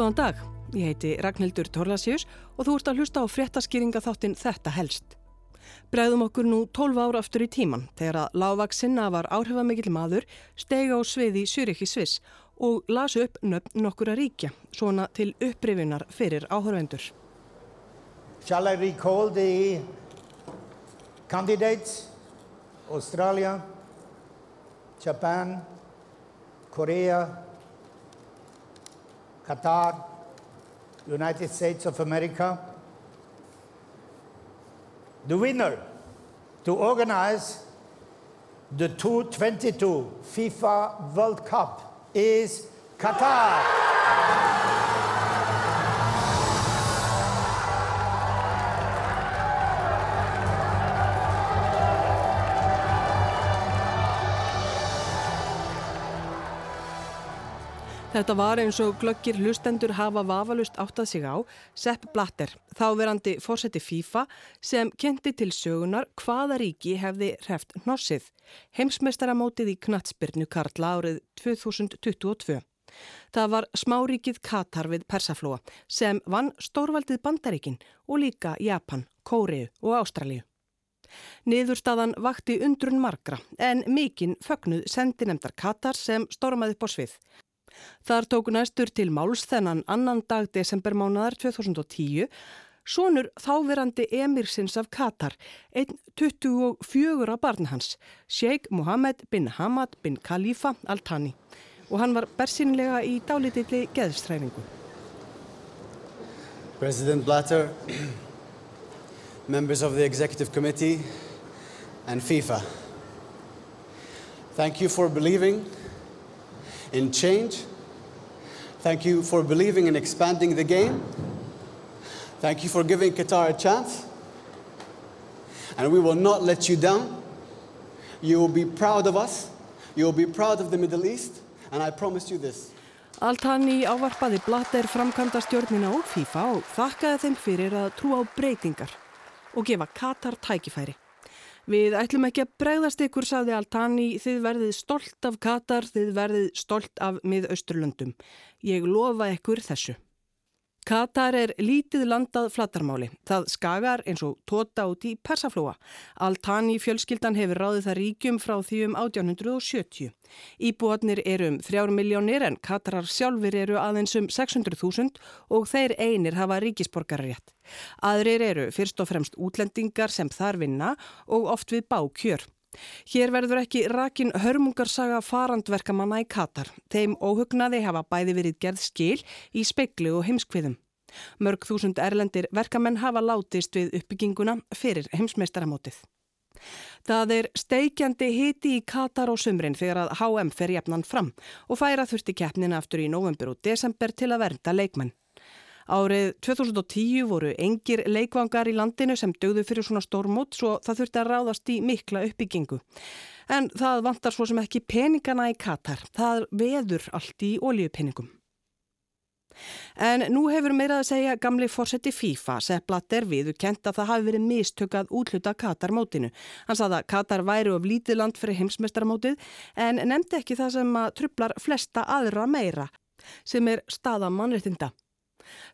Góðan dag, ég heiti Ragnhildur Torlasjus og þú ert að hlusta á fréttaskýringa þáttinn Þetta helst. Bregðum okkur nú 12 ára aftur í tíman þegar að lágvaksinna var áhrifamikil maður stegi á sviði Sýriki Sviss og lasu upp nöfn nokkura ríkja, svona til upprifinar fyrir áhörvendur. Shall I recall the candidates? Australia, Japan, Korea, Qatar, United States of America. The winner to organize the 2022 FIFA World Cup is Qatar. Þetta var eins og glöggir hlustendur hafa vafalust áttað sig á Sepp Blatter, þáverandi fórseti FIFA sem kynnti til sögunar hvaða ríki hefði hreft hnossið, heimsmeistaramótið í knatsbyrnu Karla árið 2022. Það var smáríkið Katar við Persaflóa sem vann stórvaldið Bandaríkin og líka Japan, Kóriu og Ástralíu. Niðurstaðan vakti undrun margra en mikinn fögnuð sendinemdar Katar sem stormaði upp á svið. Þar tók næstur til máls þennan annan dag desembermánaðar 2010 Sónur þáverandi emirsins af Katar, einn 24 af barn hans, Sheikh Mohammed bin Hamad bin Khalifa Al-Thani. Og hann var bersinlega í dálitilli geðstræfingu. President Blatter, members of the Executive Committee and FIFA, thank you for believing in change. Thank you for believing in expanding the game. Thank you for giving Qatar a chance. And we will not let you down. You will be proud of us. You will be proud of the Middle East. And I promise you this. Altani ávarpaði Blatter framkvæmda stjórnina og FIFA og þakkaði þeim fyrir að trú á breytingar og gefa Katar tækifæri. Við ætlum ekki að bregðast ykkur, saði Altani, þið verðið stolt af Katar, þið verðið stolt af miðausturlöndum. Ég lofa ykkur þessu. Katar er lítið landað flattarmáli. Það skagar eins og tóta út í persaflóa. Altani fjölskyldan hefur ráðið það ríkjum frá því um 1870. Íbúatnir eru um 3 miljónir en Katarar sjálfur eru aðeins um 600.000 og þeir einir hafa ríkisborgarrétt. Aðrir eru fyrst og fremst útlendingar sem þar vinna og oft við bákjör. Hér verður ekki rakin hörmungarsaga farandverkamanna í Katar. Þeim óhugnaði hafa bæði verið gerð skil í speiklu og heimskviðum. Mörg þúsund erlendir verkamenn hafa látist við uppbygginguna fyrir heimsmeistaramótið. Það er steikjandi hiti í Katar og sumrin þegar að HM fer jafnan fram og færa þurfti keppnina aftur í november og desember til að vernda leikmenn. Árið 2010 voru engir leikvangar í landinu sem dögðu fyrir svona stórmót svo það þurfti að ráðast í mikla uppbyggingu. En það vantar svo sem ekki peningana í Katar. Það veður allt í oljupenningum. En nú hefur meirað að segja gamli fórseti FIFA, Sepp Blatter, viðu kent að það hafi verið mistökað útluta Katar-mótinu. Hann saði að Katar væri of lítið land fyrir heimsmestarmótið en nefndi ekki það sem að trublar flesta aðra meira, sem er staða mannreitinda.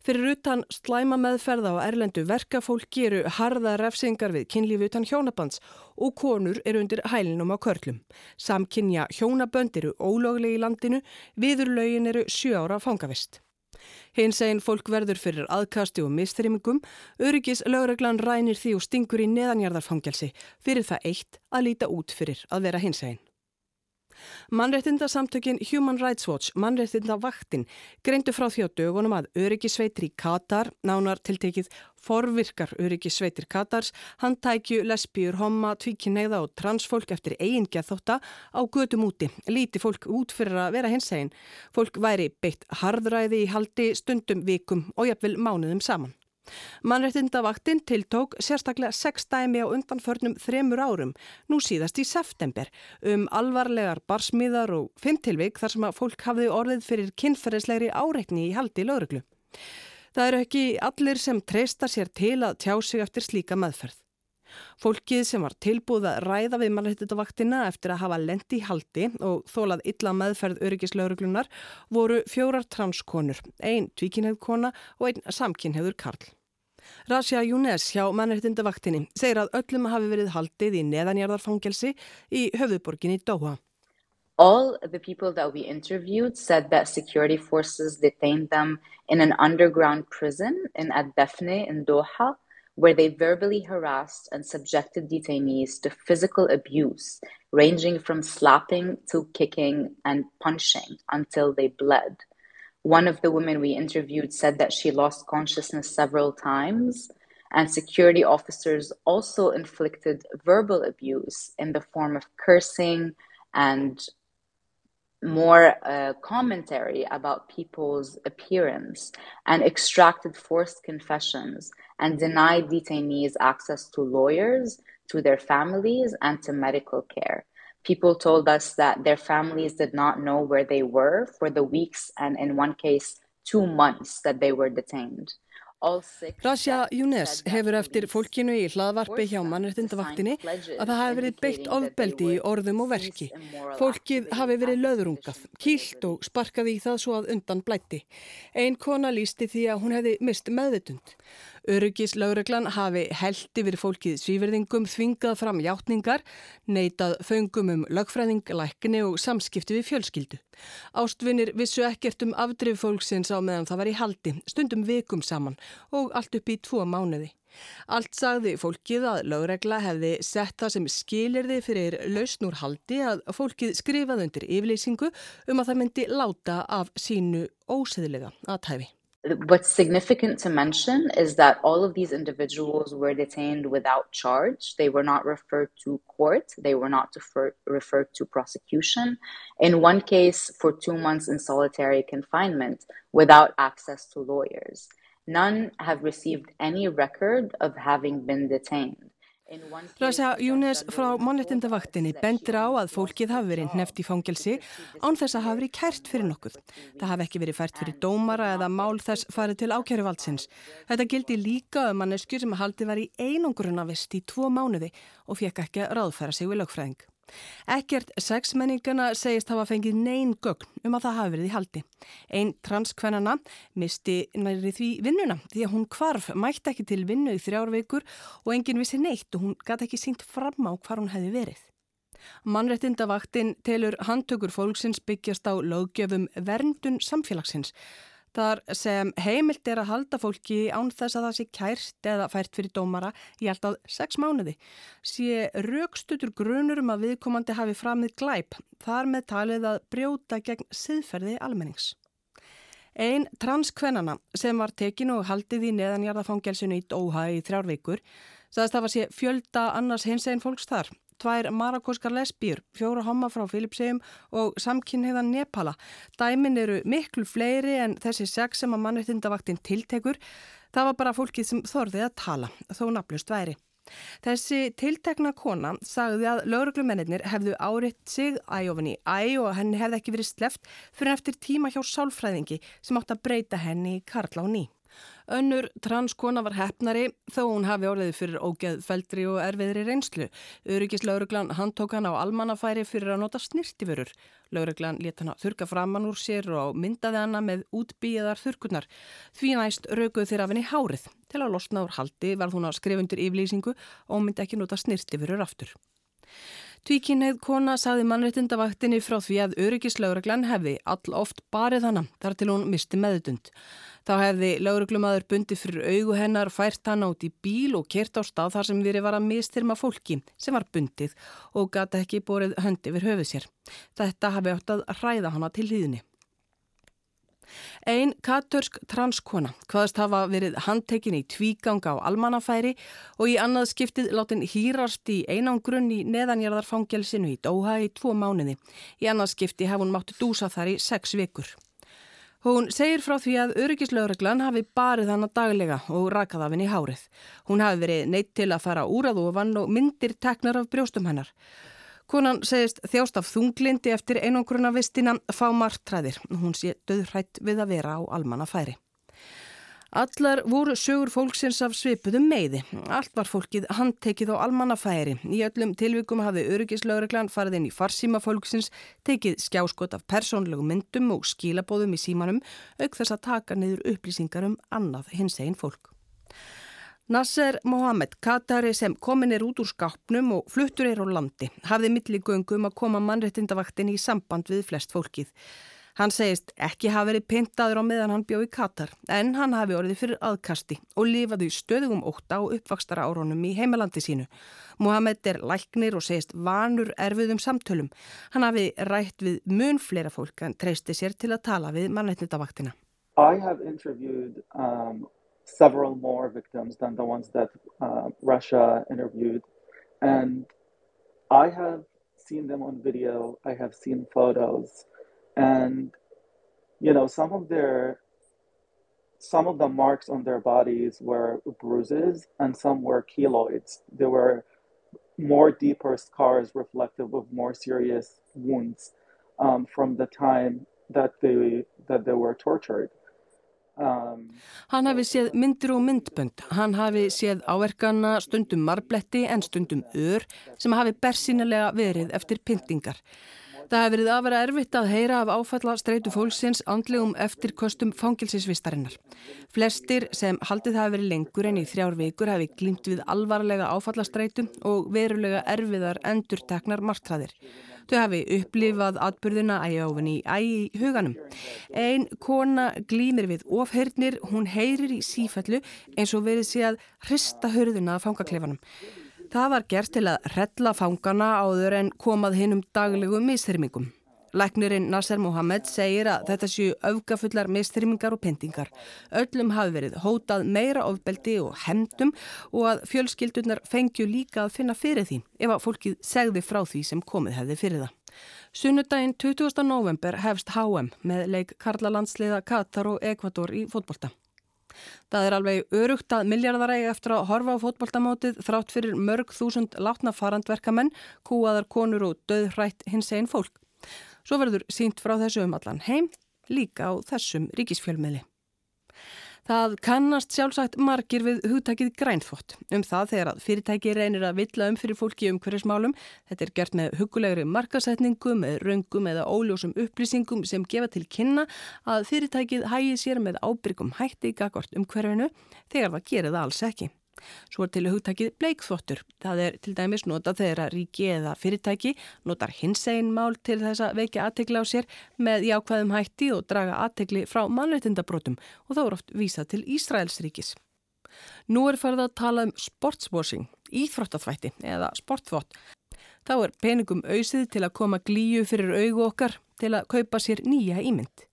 Fyrir utan slæma meðferða á erlendu verkafólk eru harða refsingar við kynlífi utan hjónabands og konur eru undir hælinum á körlum. Samkynja hjónabönd eru ólögleg í landinu, viðurlaugin eru sjö ára fangavist. Hins einn fólk verður fyrir aðkasti og mistrymingum, öryggis lögreglan rænir því og stingur í neðanjarðarfangelsi fyrir það eitt að líta út fyrir að vera hins einn. Mannréttindasamtökin Human Rights Watch, mannréttindavaktin, greindu frá því á dögunum að öryggisveitir í Katar, nánar tiltekið forvirkar öryggisveitir Katars, handtækju, lesbíur, homma, tvíkineiða og transfólk eftir eigingja þótta á gödum úti. Líti fólk út fyrir að vera hins eginn. Fólk væri beitt harðræði í haldi stundum vikum og jafnvel mánuðum saman. Mannréttindavaktinn tiltók sérstaklega sex dæmi á undanförnum þremur árum, nú síðast í september, um alvarlegar barsmiðar og fimmtilvik þar sem að fólk hafði orðið fyrir kynferðislegri áreikni í haldi lauruglu. Það eru ekki allir sem treysta sér til að tjá sig eftir slíka meðferð. Fólkið sem var tilbúð að ræða við mannréttindavaktina eftir að hafa lendi í haldi og þólað illa meðferð öryggislauruglunar voru fjórar transkonur, ein tvíkinheðkona og ein samkinheður Karl. Rasja Júnes hjá mannréttindavaktinni segir að öllum hafi verið haldið í neðanjarðarfangelsi í höfðuborginni Dóha. All the people that we interviewed said that security forces detained them in an underground prison in Ad-Dafne in Doha where they verbally harassed and subjected detainees to physical abuse, ranging from slapping to kicking and punching until they bled. One of the women we interviewed said that she lost consciousness several times, and security officers also inflicted verbal abuse in the form of cursing and more uh, commentary about people's appearance and extracted forced confessions and denied detainees access to lawyers, to their families, and to medical care. People told us that their families did not know where they were for the weeks and, in one case, two months that they were detained. Rasja Júnes hefur eftir fólkinu í hlaðvarpi hjá mannrettindavaktinni að það hafi verið beitt ofbeldi í orðum og verki. Fólkið hafi verið löðrungað, kýlt og sparkað í það svo að undan blætti. Einn kona lísti því að hún hefði mist meðvitund. Öryggislaugreglan hafi held yfir fólkið svíverðingum þvingað fram hjáttningar, neitað föngum um lögfræðing, lækni og samskipti við fjölskyldu. Ástvinnir vissu ekkert um afdrif fólksins á meðan það var í haldi, stundum vikum saman og allt upp í tvo mánuði. Allt sagði fólkið að lögregla hefði sett það sem skilirði fyrir lausnúr haldi að fólkið skrifaði undir yfirleysingu um að það myndi láta af sínu óseðilega aðtæfi. What's significant to mention is that all of these individuals were detained without charge. They were not referred to court. They were not refer- referred to prosecution. In one case, for two months in solitary confinement without access to lawyers. None have received any record of having been detained. Rasa Júnes frá mannrettindavaktinni bendir á að fólkið hafi verið neft í fangelsi án þess að hafi verið kært fyrir nokkuð. Það hafi ekki verið fært fyrir dómara eða mál þess farið til ákjæruvaldsins. Þetta gildi líka um manneskur sem haldi var í einungurunavist í tvo mánuði og fekk ekki að ráðfæra sig við lögfræðing. Ekkert sexmenningana segist hafa fengið neyn gögn um að það hafi verið í haldi. Einn transkvennana misti næri því vinnuna því að hún kvarf mætti ekki til vinnu í þrjár veikur og enginn vissi neitt og hún gæti ekki sínt fram á hvar hún hefði verið. Mannrettindavaktinn telur handtökur fólksins byggjast á löggjöfum verndun samfélagsins þar sem heimilt er að halda fólki án þess að það sé kært eða fært fyrir dómara í alltaf sex mánuði. Sé raukstutur grunur um að viðkomandi hafi framið glæp, þar með talið að brjóta gegn siðferði almennings. Einn transkvennana sem var tekin og haldið í neðanjarðafangelsinu í Dóha í þrjárveikur sagðist að það sé fjölda annars hins einn fólks þar tvær marakóskar lesbýr, fjóra homma frá Filipsheim og samkynniðan Nepala. Dæmin eru miklu fleiri en þessi sex sem að mannreitindavaktinn tiltekur. Það var bara fólkið sem þorðið að tala, þó naflust væri. Þessi tiltekna kona sagði að lauruglumennir hefðu áriðt sig æofin í æ og henni hefði ekki verið sleft fyrir eftir tíma hjá sálfræðingi sem átt að breyta henni í Karla og ný. Önnur transkona var hefnari þó hún hafi orðið fyrir ógeð feldri og erfiðri reynslu. Öryggislauruglan handtók hann á almannafæri fyrir að nota snirtiförur. Lauruglan let hann að þurka framann úr sér og myndaði hana með útbíðar þurkurnar. Því næst rauguð þeirra af henni hárið. Til að losna úr haldi var hún að skrifundur yflýsingu og myndi ekki nota snirtiförur aftur. Tvíkinneið kona saði mannreitindavaktinni frá því að öryggislauruglan hefði all oft barið hana þar til hún misti meðutund. Þá hefði lauruglumadur bundi fyrir augu hennar, fært hann át í bíl og kert á stað þar sem verið var að mistyrma fólki sem var bundið og gata ekki borið höndi fyrir höfuð sér. Þetta hafi átt að hræða hana til hýðinni. Einn katörsk transkona hvaðast hafa verið handtekinn í tvíganga á almannafæri og í annað skiptið látin hýrast í einangrunn í neðanjarðarfangelsinu í Dóha í tvo mánuði. Í annað skipti hef hún máttu dúsa þar í sex vikur. Hún segir frá því að öryggislaugreglan hafi barið hana daglega og rakað af henni hárið. Hún hafi verið neitt til að fara úr að ofan og myndir teknar af brjóstum hennar. Konan segist þjást af þunglindi eftir einangruna vistina fá margtræðir. Hún sé döðrætt við að vera á almanna færi. Allar voru sögur fólksins af svipuðum meiði. Allt var fólkið handtekið á almannafæri. Í öllum tilvikum hafði öryggislaugreglan farið inn í farsíma fólksins, tekið skjáskot af persónlegum myndum og skilabóðum í símanum, auk þess að taka niður upplýsingar um annað hins einn fólk. Nasser Mohamed, Katari sem komin er út úr skápnum og fluttur er á landi, hafði milligöngum að koma mannrettindavaktin í samband við flest fólkið. Hann segist ekki hafa verið pintaður á meðan hann bjóð í Katar en hann hafi orðið fyrir aðkasti og lifaði stöðugum óta á uppvakstara áronum í heimalandi sínu. Mohamed er læknir og segist vanur erfiðum samtölum. Hann hafi rætt við mun fleira fólk en treysti sér til að tala við mannleitnitavaktina. I have interviewed um, several more victims than the ones that uh, Russia interviewed. And I have seen them on video, I have seen photos. And you know some of their some of the marks on their bodies were bruises and some were keloids. There were more deeper scars reflective of more serious wounds um, from the time that they that they were tortured hann hafi séð myndir og myndbönd, hann hafi séð áverkana stundum marbletti en stundum ör sem hafi bersinilega verið eftir pyntingar. Það hefur verið aðvara erfitt að heyra af áfalla streitu fólksins andlegum eftir kostum fangilsinsvistarinnar. Flestir sem haldið hafi verið lengur en í þrjár vikur hafi glýmt við alvarlega áfallastreitu og verulega erfiðar endurteknar martraðir. Þau hafi upplifað atbyrðina ægjáfin í ægi í huganum. Einn kona glýmir við ofhernir, hún heyrir í sífellu eins og verið sé að hrista hörðuna að fangakleifanum. Það var gert til að rella fangana áður en komað hinn um daglegu mistyrmingum. Læknirinn Nasser Mohamed segir að þetta séu öfgafullar mistyrmingar og pendingar. Öllum hafi verið hótað meira ofbeldi og hemdum og að fjölskyldunar fengju líka að finna fyrir því ef að fólkið segði frá því sem komið hefði fyrir það. Sunnudaginn 20. november hefst HM með leik Karla landsliða Katar og Ekvator í fótbolta. Það er alveg örugt að miljardarægi eftir að horfa á fótballtamótið þrátt fyrir mörg þúsund látna farandverkamenn, kúaðar konur og döðhrætt hins einn fólk. Svo verður sínt frá þessu um allan heim, líka á þessum ríkisfjölmiðli. Það kannast sjálfsagt margir við hugtækið grænþvott um það þegar að fyrirtæki reynir að villa um fyrir fólki um hverjusmálum. Þetta er gert með hugulegri markasetningum, með raungum eða óljósum upplýsingum sem gefa til kynna að fyrirtækið hægir sér með ábyrgum hætti í gagvart um hverjunu þegar það gerir það alls ekki. Svo er til hugtakið bleikþvottur. Það er til dæmis nota þegar ríki eða fyrirtæki notar hins einn mál til þess að vekja aðtegla á sér með jákvæðum hætti og draga aðtegli frá mannleitindabrótum og þá er oft vísað til Ísraelsríkis. Nú er farið að tala um sportswashing, íþróttaþvætti eða sportþvott. Þá er peningum auðsið til að koma glíu fyrir augu okkar til að kaupa sér nýja ímynd.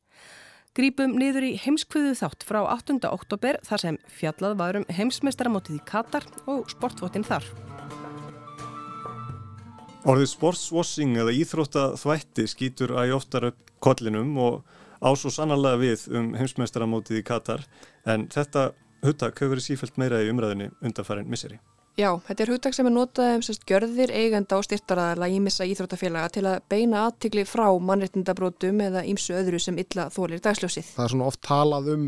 Grípum niður í heimskviðu þátt frá 8. oktober þar sem fjallað varum heimsmeistaramótið í Katar og sportfótinn þar. Orðið sportswashing eða íþróttaþvætti skýtur æg oftar upp kollinum og ás og sannarlega við um heimsmeistaramótið í Katar en þetta huttak hefur verið sífælt meira í umræðinni undanfærin misseri. Já, þetta er hugtak sem er notað um sérst gjörðir eigenda og styrtaraðala í missa íþróttafélaga til að beina aðtikli frá mannreitndabrótum eða ímsu öðru sem illa þólir dagsljósið. Það er svona oft talað um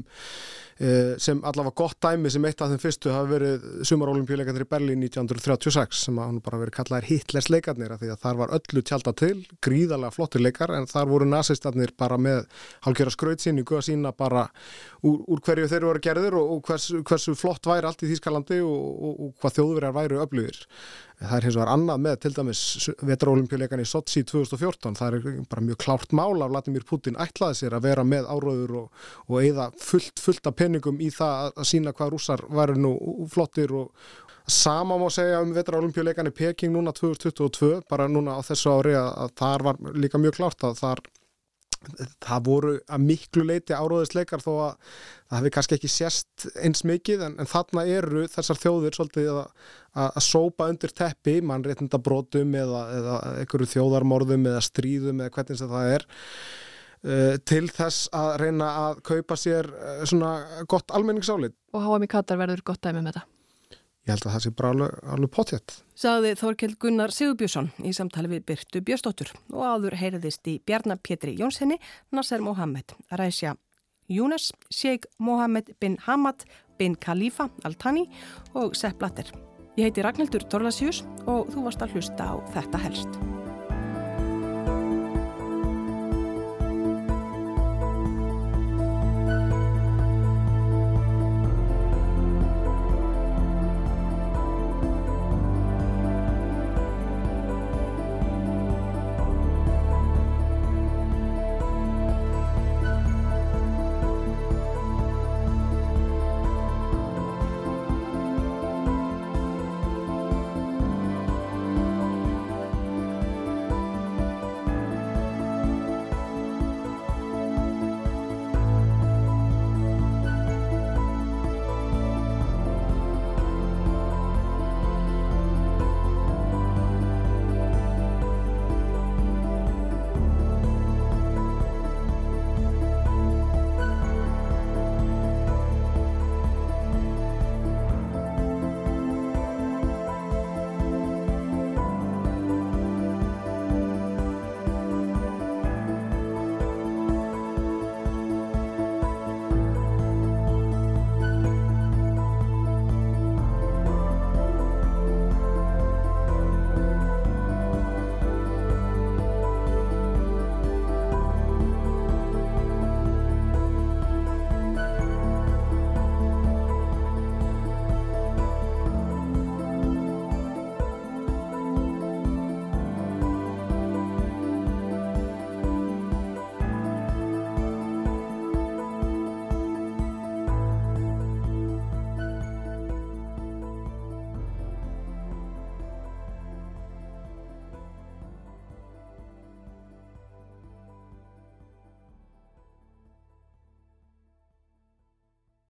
sem allavega gott dæmi sem eitt af þeim fyrstu hafi verið sumarolimpíuleikarnir í Berlín 1936 sem hann bara verið kallaðir Hitlers leikarnir því að þar var öllu tjálta til, gríðarlega flottir leikar en þar voru nazistarnir bara með hálfgjörða skrautsýningu að sína bara úr, úr hverju þeir eru gerðir og, og hvers, hversu flott væri allt í Þýskalandi og, og, og hvað þjóðverjar væri öflugir. Það er hins vegar annað með til dæmis vetraolimpíuleikan í Sochi 2014. Það er bara mjög klárt mál af Vladimir Putin ætlaði sér að vera með áraður og, og eða fullt, fullt af penningum í það að sína hvað rússar væri nú flottir og sama má segja um vetraolimpíuleikan í Peking núna 2022, bara núna á þessu ári að þar var líka mjög klárt að þar það voru að miklu leiti áróðisleikar þó að það hefði kannski ekki sérst eins mikið en, en þarna eru þessar þjóðir svolítið að, að, að sópa undir teppi, mannréttinda brotum eða, eða einhverju þjóðarmorðum eða stríðum eða hvernig sem það er uh, til þess að reyna að kaupa sér uh, svona gott almenningsálit. Og HM í Katar verður gott dæmi með það? Ég held að það sé bara alveg, alveg potjett. Saði Þorkell Gunnar Sigurbjörnsson í samtali við Byrtu Björnsdóttur og áður heyriðist í Bjarnar Pétri Jónssoni, Nasser Mohamed, Ræsja Younes, Sheikh Mohammed bin Hamad bin Khalifa Al-Thani og Sepp Blatter. Ég heiti Ragnhildur Torlasjús og þú varst að hlusta á þetta helst.